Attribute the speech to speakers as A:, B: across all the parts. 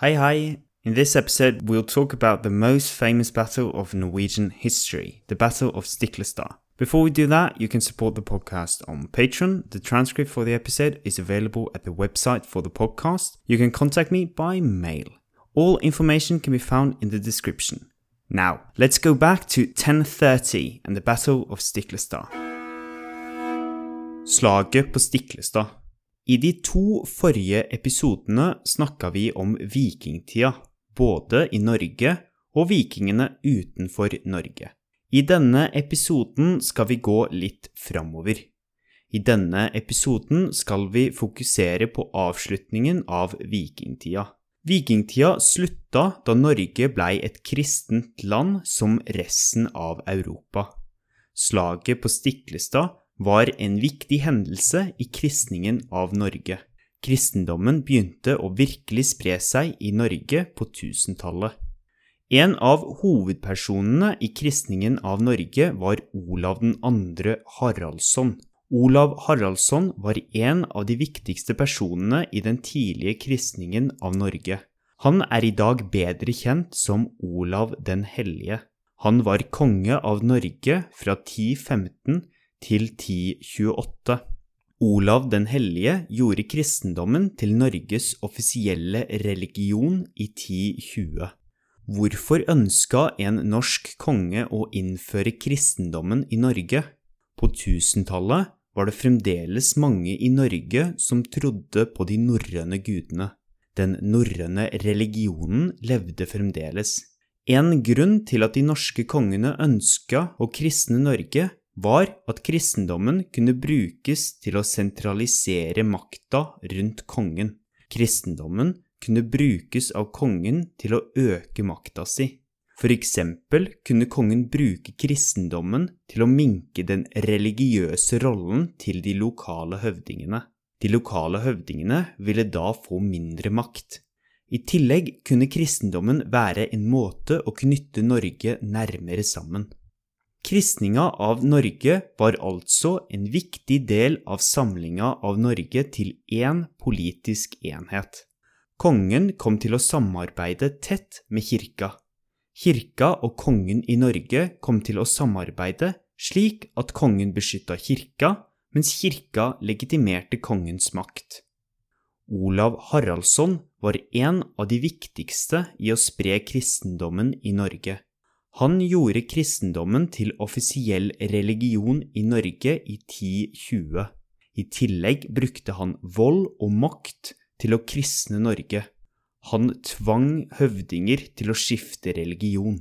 A: Hi, hi. In this episode, we'll talk about the most famous battle of Norwegian history, the Battle of Stiklestad. Before we do that, you can support the podcast on Patreon. The transcript for the episode is available at the website for the podcast. You can contact me by mail. All information can be found in the description. Now, let's go back to 1030 and the Battle of Stiklestad. Slaget på Stiklestad. I de to forrige episodene snakka vi om vikingtida, både i Norge og vikingene utenfor Norge. I denne episoden skal vi gå litt framover. I denne episoden skal vi fokusere på avslutningen av vikingtida. Vikingtida slutta da Norge blei et kristent land som resten av Europa. Slaget på Stiklestad var en viktig hendelse i kristningen av Norge. Kristendommen begynte å virkelig spre seg i Norge på tusentallet. En av hovedpersonene i kristningen av Norge var Olav 2. Haraldsson. Olav Haraldsson var en av de viktigste personene i den tidlige kristningen av Norge. Han er i dag bedre kjent som Olav den hellige. Han var konge av Norge fra 1015 til 1028. Olav den hellige gjorde kristendommen til Norges offisielle religion i 1020. Hvorfor ønska en norsk konge å innføre kristendommen i Norge? På 1000-tallet var det fremdeles mange i Norge som trodde på de norrøne gudene. Den norrøne religionen levde fremdeles. En grunn til at de norske kongene ønska å kristne Norge, var at kristendommen kunne brukes til å sentralisere makta rundt kongen. Kristendommen kunne brukes av kongen til å øke makta si. For eksempel kunne kongen bruke kristendommen til å minke den religiøse rollen til de lokale høvdingene. De lokale høvdingene ville da få mindre makt. I tillegg kunne kristendommen være en måte å knytte Norge nærmere sammen. Kristninga av Norge var altså en viktig del av samlinga av Norge til én politisk enhet. Kongen kom til å samarbeide tett med kirka. Kirka og kongen i Norge kom til å samarbeide slik at kongen beskytta kirka, mens kirka legitimerte kongens makt. Olav Haraldsson var en av de viktigste i å spre kristendommen i Norge. Han gjorde kristendommen til offisiell religion i Norge i 1020. I tillegg brukte han vold og makt til å kristne Norge. Han tvang høvdinger til å skifte religion.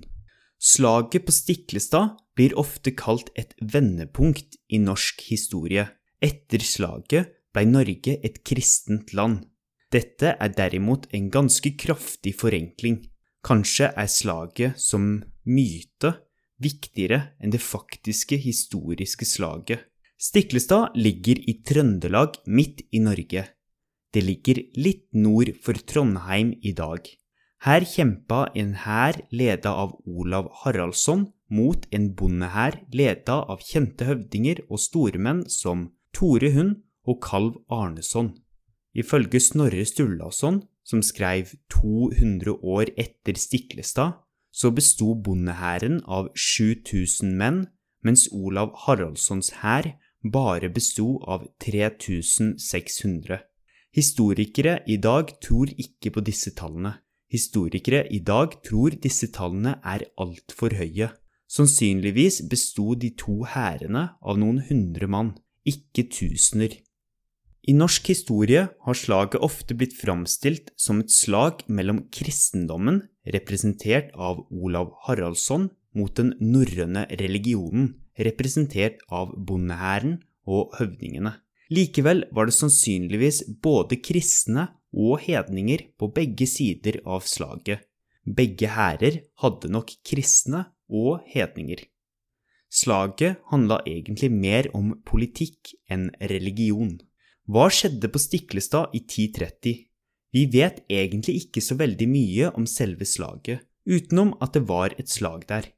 A: Slaget på Stiklestad blir ofte kalt et vendepunkt i norsk historie. Etter slaget ble Norge et kristent land. Dette er derimot en ganske kraftig forenkling. Kanskje er slaget som myte viktigere enn det faktiske historiske slaget. Stiklestad ligger i Trøndelag midt i Norge. Det ligger litt nord for Trondheim i dag. Her kjempa en hær leda av Olav Haraldsson mot en bondehær leda av kjente høvdinger og stormenn som Tore Hund og Kalv Arneson. Ifølge Snorre Sturlason, som skrev 200 år etter Stiklestad, så besto bondehæren av 7000 menn, mens Olav Haraldssons hær bare besto av 3600. Historikere i dag tror ikke på disse tallene. Historikere i dag tror disse tallene er altfor høye. Sannsynligvis besto de to hærene av noen hundre mann, ikke tusener. I norsk historie har slaget ofte blitt framstilt som et slag mellom kristendommen, representert av Olav Haraldsson, mot den norrøne religionen, representert av bondehæren og høvdingene. Likevel var det sannsynligvis både kristne og hedninger på begge sider av slaget. Begge hærer hadde nok kristne og hedninger. Slaget handla egentlig mer om politikk enn religion. Hva skjedde på Stiklestad i 1030? Vi vet egentlig ikke så veldig mye om selve slaget, utenom at det var et slag der.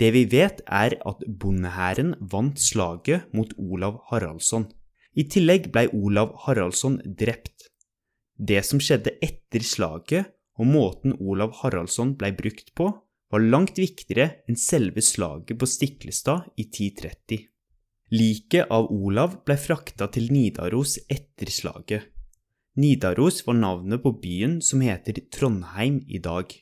A: Det vi vet, er at bondehæren vant slaget mot Olav Haraldsson. I tillegg blei Olav Haraldsson drept. Det som skjedde etter slaget, og måten Olav Haraldsson blei brukt på, var langt viktigere enn selve slaget på Stiklestad i 1030. Liket av Olav blei frakta til Nidaros etter slaget. Nidaros var navnet på byen som heter Trondheim i dag.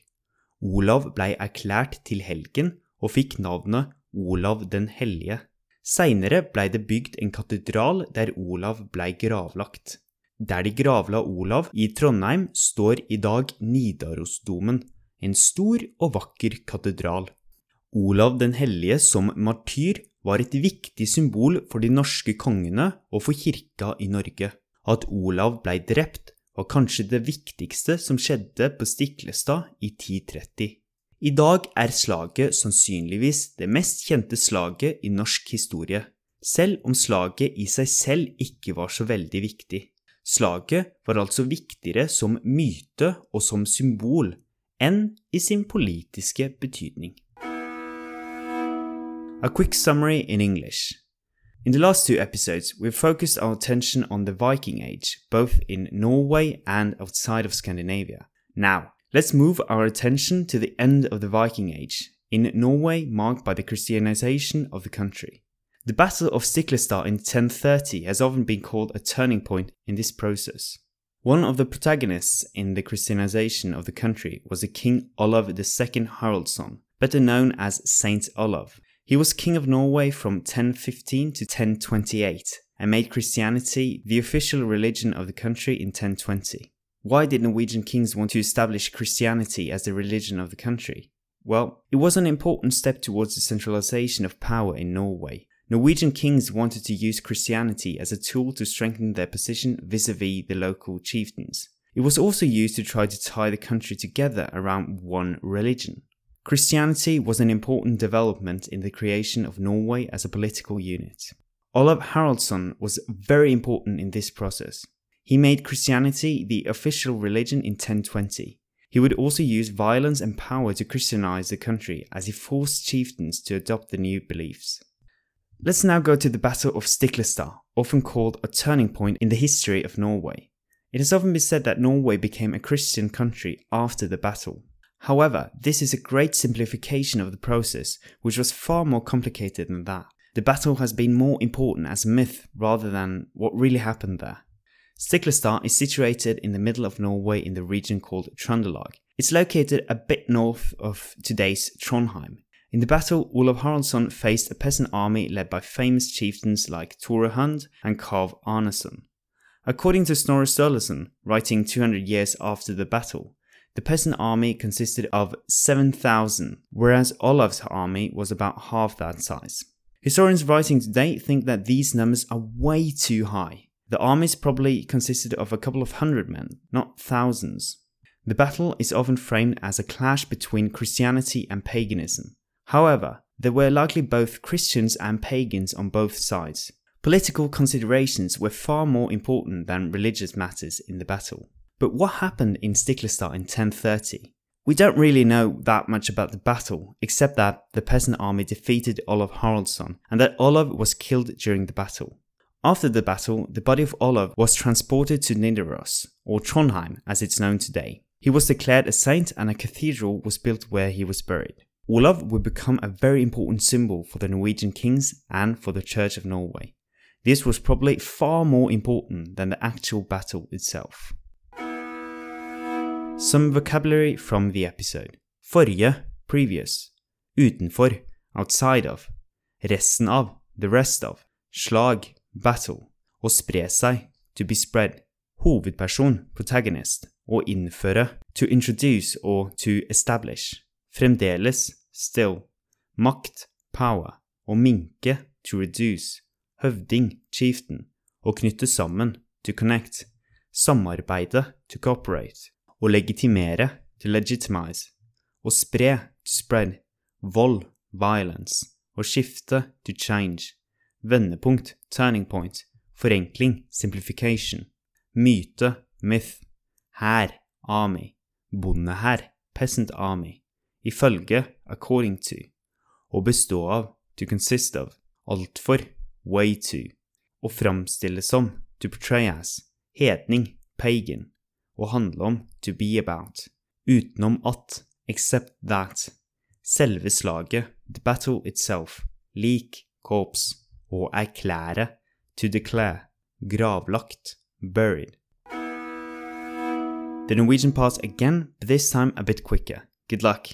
A: Olav blei erklært til helgen og fikk navnet Olav den hellige. Seinere blei det bygd en katedral der Olav blei gravlagt. Der de gravla Olav i Trondheim, står i dag Nidarosdomen, en stor og vakker katedral. Olav den hellige som martyr var et viktig symbol for de norske kongene og for kirka i Norge. At Olav blei drept, var kanskje det viktigste som skjedde på Stiklestad i 1030. I dag er slaget sannsynligvis det mest kjente slaget i norsk historie, selv om slaget i seg selv ikke var så veldig viktig. Slaget var altså viktigere som myte og som symbol enn i sin politiske betydning. A quick summary in English. In the last two episodes, we've focused our attention on the Viking Age, both in Norway and outside of Scandinavia. Now, let's move our attention to the end of the Viking Age, in Norway marked by the Christianization of the country. The Battle of Stiklestad in 1030 has often been called a turning point in this process. One of the protagonists in the Christianization of the country was the King Olav II Haraldsson, better known as Saint Olav. He was king of Norway from 1015 to 1028 and made Christianity the official religion of the country in 1020. Why did Norwegian kings want to establish Christianity as the religion of the country? Well, it was an important step towards the centralization of power in Norway. Norwegian kings wanted to use Christianity as a tool to strengthen their position vis a vis the local chieftains. It was also used to try to tie the country together around one religion. Christianity was an important development in the creation of Norway as a political unit. Olav Haraldsson was very important in this process. He made Christianity the official religion in 1020. He would also use violence and power to Christianize the country as he forced chieftains to adopt the new beliefs. Let's now go to the Battle of Stiklestad, often called a turning point in the history of Norway. It has often been said that Norway became a Christian country after the battle. However, this is a great simplification of the process, which was far more complicated than that. The battle has been more important as a myth rather than what really happened there. Stiklestad is situated in the middle of Norway in the region called Trøndelag. It's located a bit north of today's Trondheim. In the battle, Olav Haraldsson faced a peasant army led by famous chieftains like Tore Hund and Karv Arneson. According to Snorre Sturluson, writing 200 years after the battle, the peasant army consisted of 7,000, whereas Olaf's army was about half that size. Historians writing today think that these numbers are way too high. The armies probably consisted of a couple of hundred men, not thousands. The battle is often framed as a clash between Christianity and paganism. However, there were likely both Christians and pagans on both sides. Political considerations were far more important than religious matters in the battle. But what happened in Stiklestad in 1030? We don't really know that much about the battle, except that the peasant army defeated Olav Haraldsson and that Olav was killed during the battle. After the battle, the body of Olav was transported to Nidaros, or Trondheim as it's known today. He was declared a saint and a cathedral was built where he was buried. Olav would become a very important symbol for the Norwegian kings and for the Church of Norway. This was probably far more important than the actual battle itself. Some vocabulary from the episode. Forrige, previous. Utenfor, outside of. Resten av, the rest of. Slag, battle. Å spre seg, to be spread. Hovedperson, protagonist. Å innføre, to introduce or to establish. Fremdeles, still. Makt, power. Å minke, to reduce. Høvding, chieftain. Å knytte sammen, to connect. Samarbeide, to cooperate. Å legitimere, to legitimize. Å spre, to spread. Vold, violence. Å skifte, to change. Vendepunkt, turning point. Forenkling, simplification. Myte, myth. Hær, army. Bondehær, peasant army. Ifølge, according to. Å bestå av, to consist of. Altfor, way to. Å framstille som, to portray as. Hedning, pagan. Å handle om, to be about. utenom at, except that, selve slaget, the battle itself, lik, corps, og erklære, to declare, gravlagt, buried. The Norwegian part again, but this time a bit quicker. Good luck.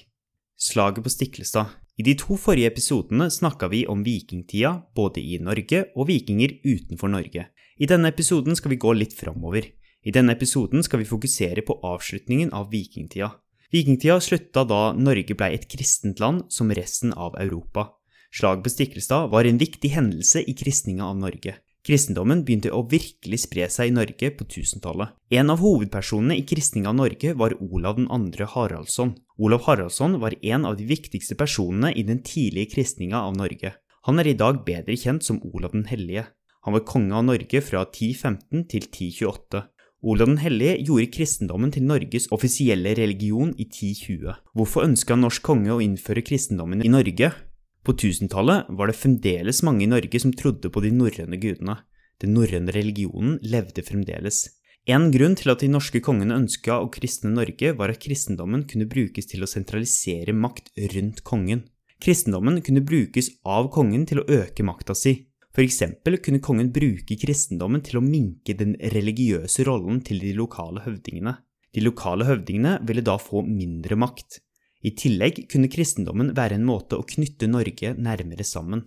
A: Slaget på Stiklestad. I de to forrige episodene snakka vi om vikingtida både i Norge og vikinger utenfor Norge. I denne episoden skal vi gå litt framover. I denne episoden skal vi fokusere på avslutningen av vikingtida. Vikingtida slutta da Norge blei et kristent land som resten av Europa. Slaget på Stiklestad var en viktig hendelse i kristninga av Norge. Kristendommen begynte å virkelig spre seg i Norge på 1000-tallet. En av hovedpersonene i kristninga av Norge var Olav 2. Haraldsson. Olav Haraldsson var en av de viktigste personene i den tidlige kristninga av Norge. Han er i dag bedre kjent som Olav den hellige. Han var konge av Norge fra 1015 til 1028. Olav den hellige gjorde kristendommen til Norges offisielle religion i 1020. Hvorfor ønska norsk konge å innføre kristendommen i Norge? På 1000-tallet var det fremdeles mange i Norge som trodde på de norrøne gudene. Den norrøne religionen levde fremdeles. En grunn til at de norske kongene ønska å kristne Norge, var at kristendommen kunne brukes til å sentralisere makt rundt kongen. Kristendommen kunne brukes av kongen til å øke makta si. For eksempel kunne kongen bruke kristendommen til å minke den religiøse rollen til de lokale høvdingene. De lokale høvdingene ville da få mindre makt. I tillegg kunne kristendommen være en måte å knytte Norge nærmere sammen.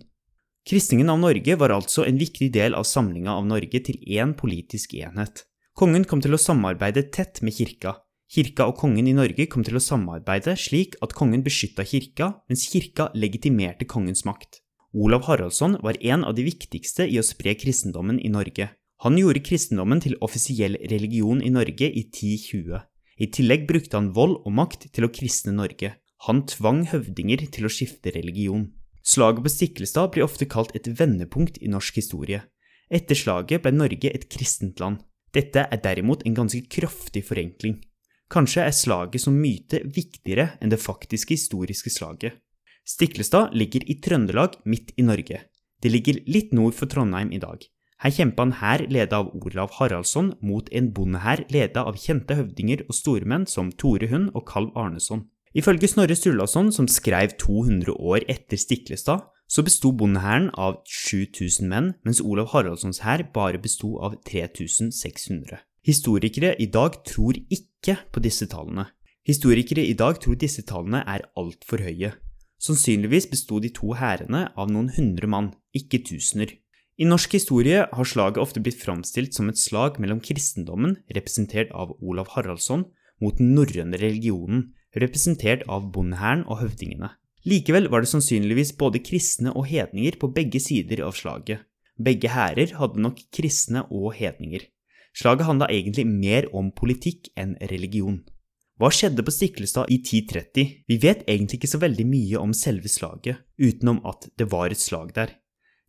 A: Kristningen av Norge var altså en viktig del av samlinga av Norge til én politisk enhet. Kongen kom til å samarbeide tett med kirka. Kirka og kongen i Norge kom til å samarbeide slik at kongen beskytta kirka, mens kirka legitimerte kongens makt. Olav Haraldsson var en av de viktigste i å spre kristendommen i Norge. Han gjorde kristendommen til offisiell religion i Norge i 1020. I tillegg brukte han vold og makt til å kristne Norge. Han tvang høvdinger til å skifte religion. Slaget på Stiklestad blir ofte kalt et vendepunkt i norsk historie. Etter slaget ble Norge et kristent land. Dette er derimot en ganske kraftig forenkling. Kanskje er slaget som myte viktigere enn det faktiske historiske slaget. Stiklestad ligger i Trøndelag midt i Norge. Det ligger litt nord for Trondheim i dag. Her kjempa en hær ledet av Olav Haraldsson mot en bondehær ledet av kjente høvdinger og stormenn som Tore Hund og Kalv Arneson. Ifølge Snorre Sturlason, som skrev 200 år etter Stiklestad, så besto bondehæren av 7000 menn, mens Olav Haraldssons hær bare besto av 3600. Historikere i dag tror ikke på disse tallene. Historikere i dag tror disse tallene er altfor høye. Sannsynligvis besto de to hærene av noen hundre mann, ikke tusener. I norsk historie har slaget ofte blitt framstilt som et slag mellom kristendommen, representert av Olav Haraldsson, mot den norrøne religionen, representert av bondehæren og høvdingene. Likevel var det sannsynligvis både kristne og hedninger på begge sider av slaget. Begge hærer hadde nok kristne og hedninger. Slaget handla egentlig mer om politikk enn religion. Hva skjedde på Stiklestad i 1030? Vi vet egentlig ikke så veldig mye om selve slaget, utenom at det var et slag der.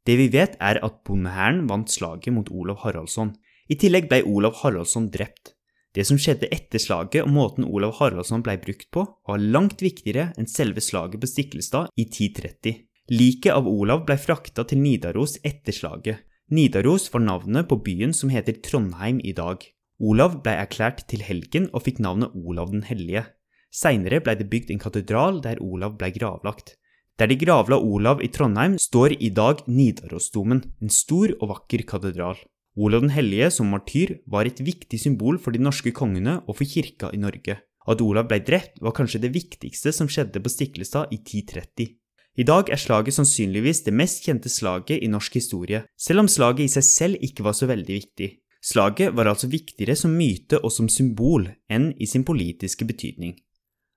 A: Det vi vet, er at bondehæren vant slaget mot Olav Haraldsson. I tillegg ble Olav Haraldsson drept. Det som skjedde etter slaget og måten Olav Haraldsson ble brukt på, var langt viktigere enn selve slaget på Stiklestad i 1030. Liket av Olav ble frakta til Nidaros etter slaget. Nidaros var navnet på byen som heter Trondheim i dag. Olav ble erklært til helgen og fikk navnet Olav den hellige. Seinere ble det bygd en katedral der Olav ble gravlagt. Der de gravla Olav i Trondheim, står i dag Nidarosdomen, en stor og vakker katedral. Olav den hellige som martyr var et viktig symbol for de norske kongene og for kirka i Norge. At Olav ble drept, var kanskje det viktigste som skjedde på Stiklestad i 1030. I dag er slaget sannsynligvis det mest kjente slaget i norsk historie, selv om slaget i seg selv ikke var så veldig viktig. Slaget var altså viktigere som myte og som symbol enn i sin politiske betydning.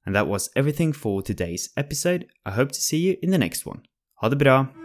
A: And that was everything for today's episode. I hope to see you in the next one. Ha det bra!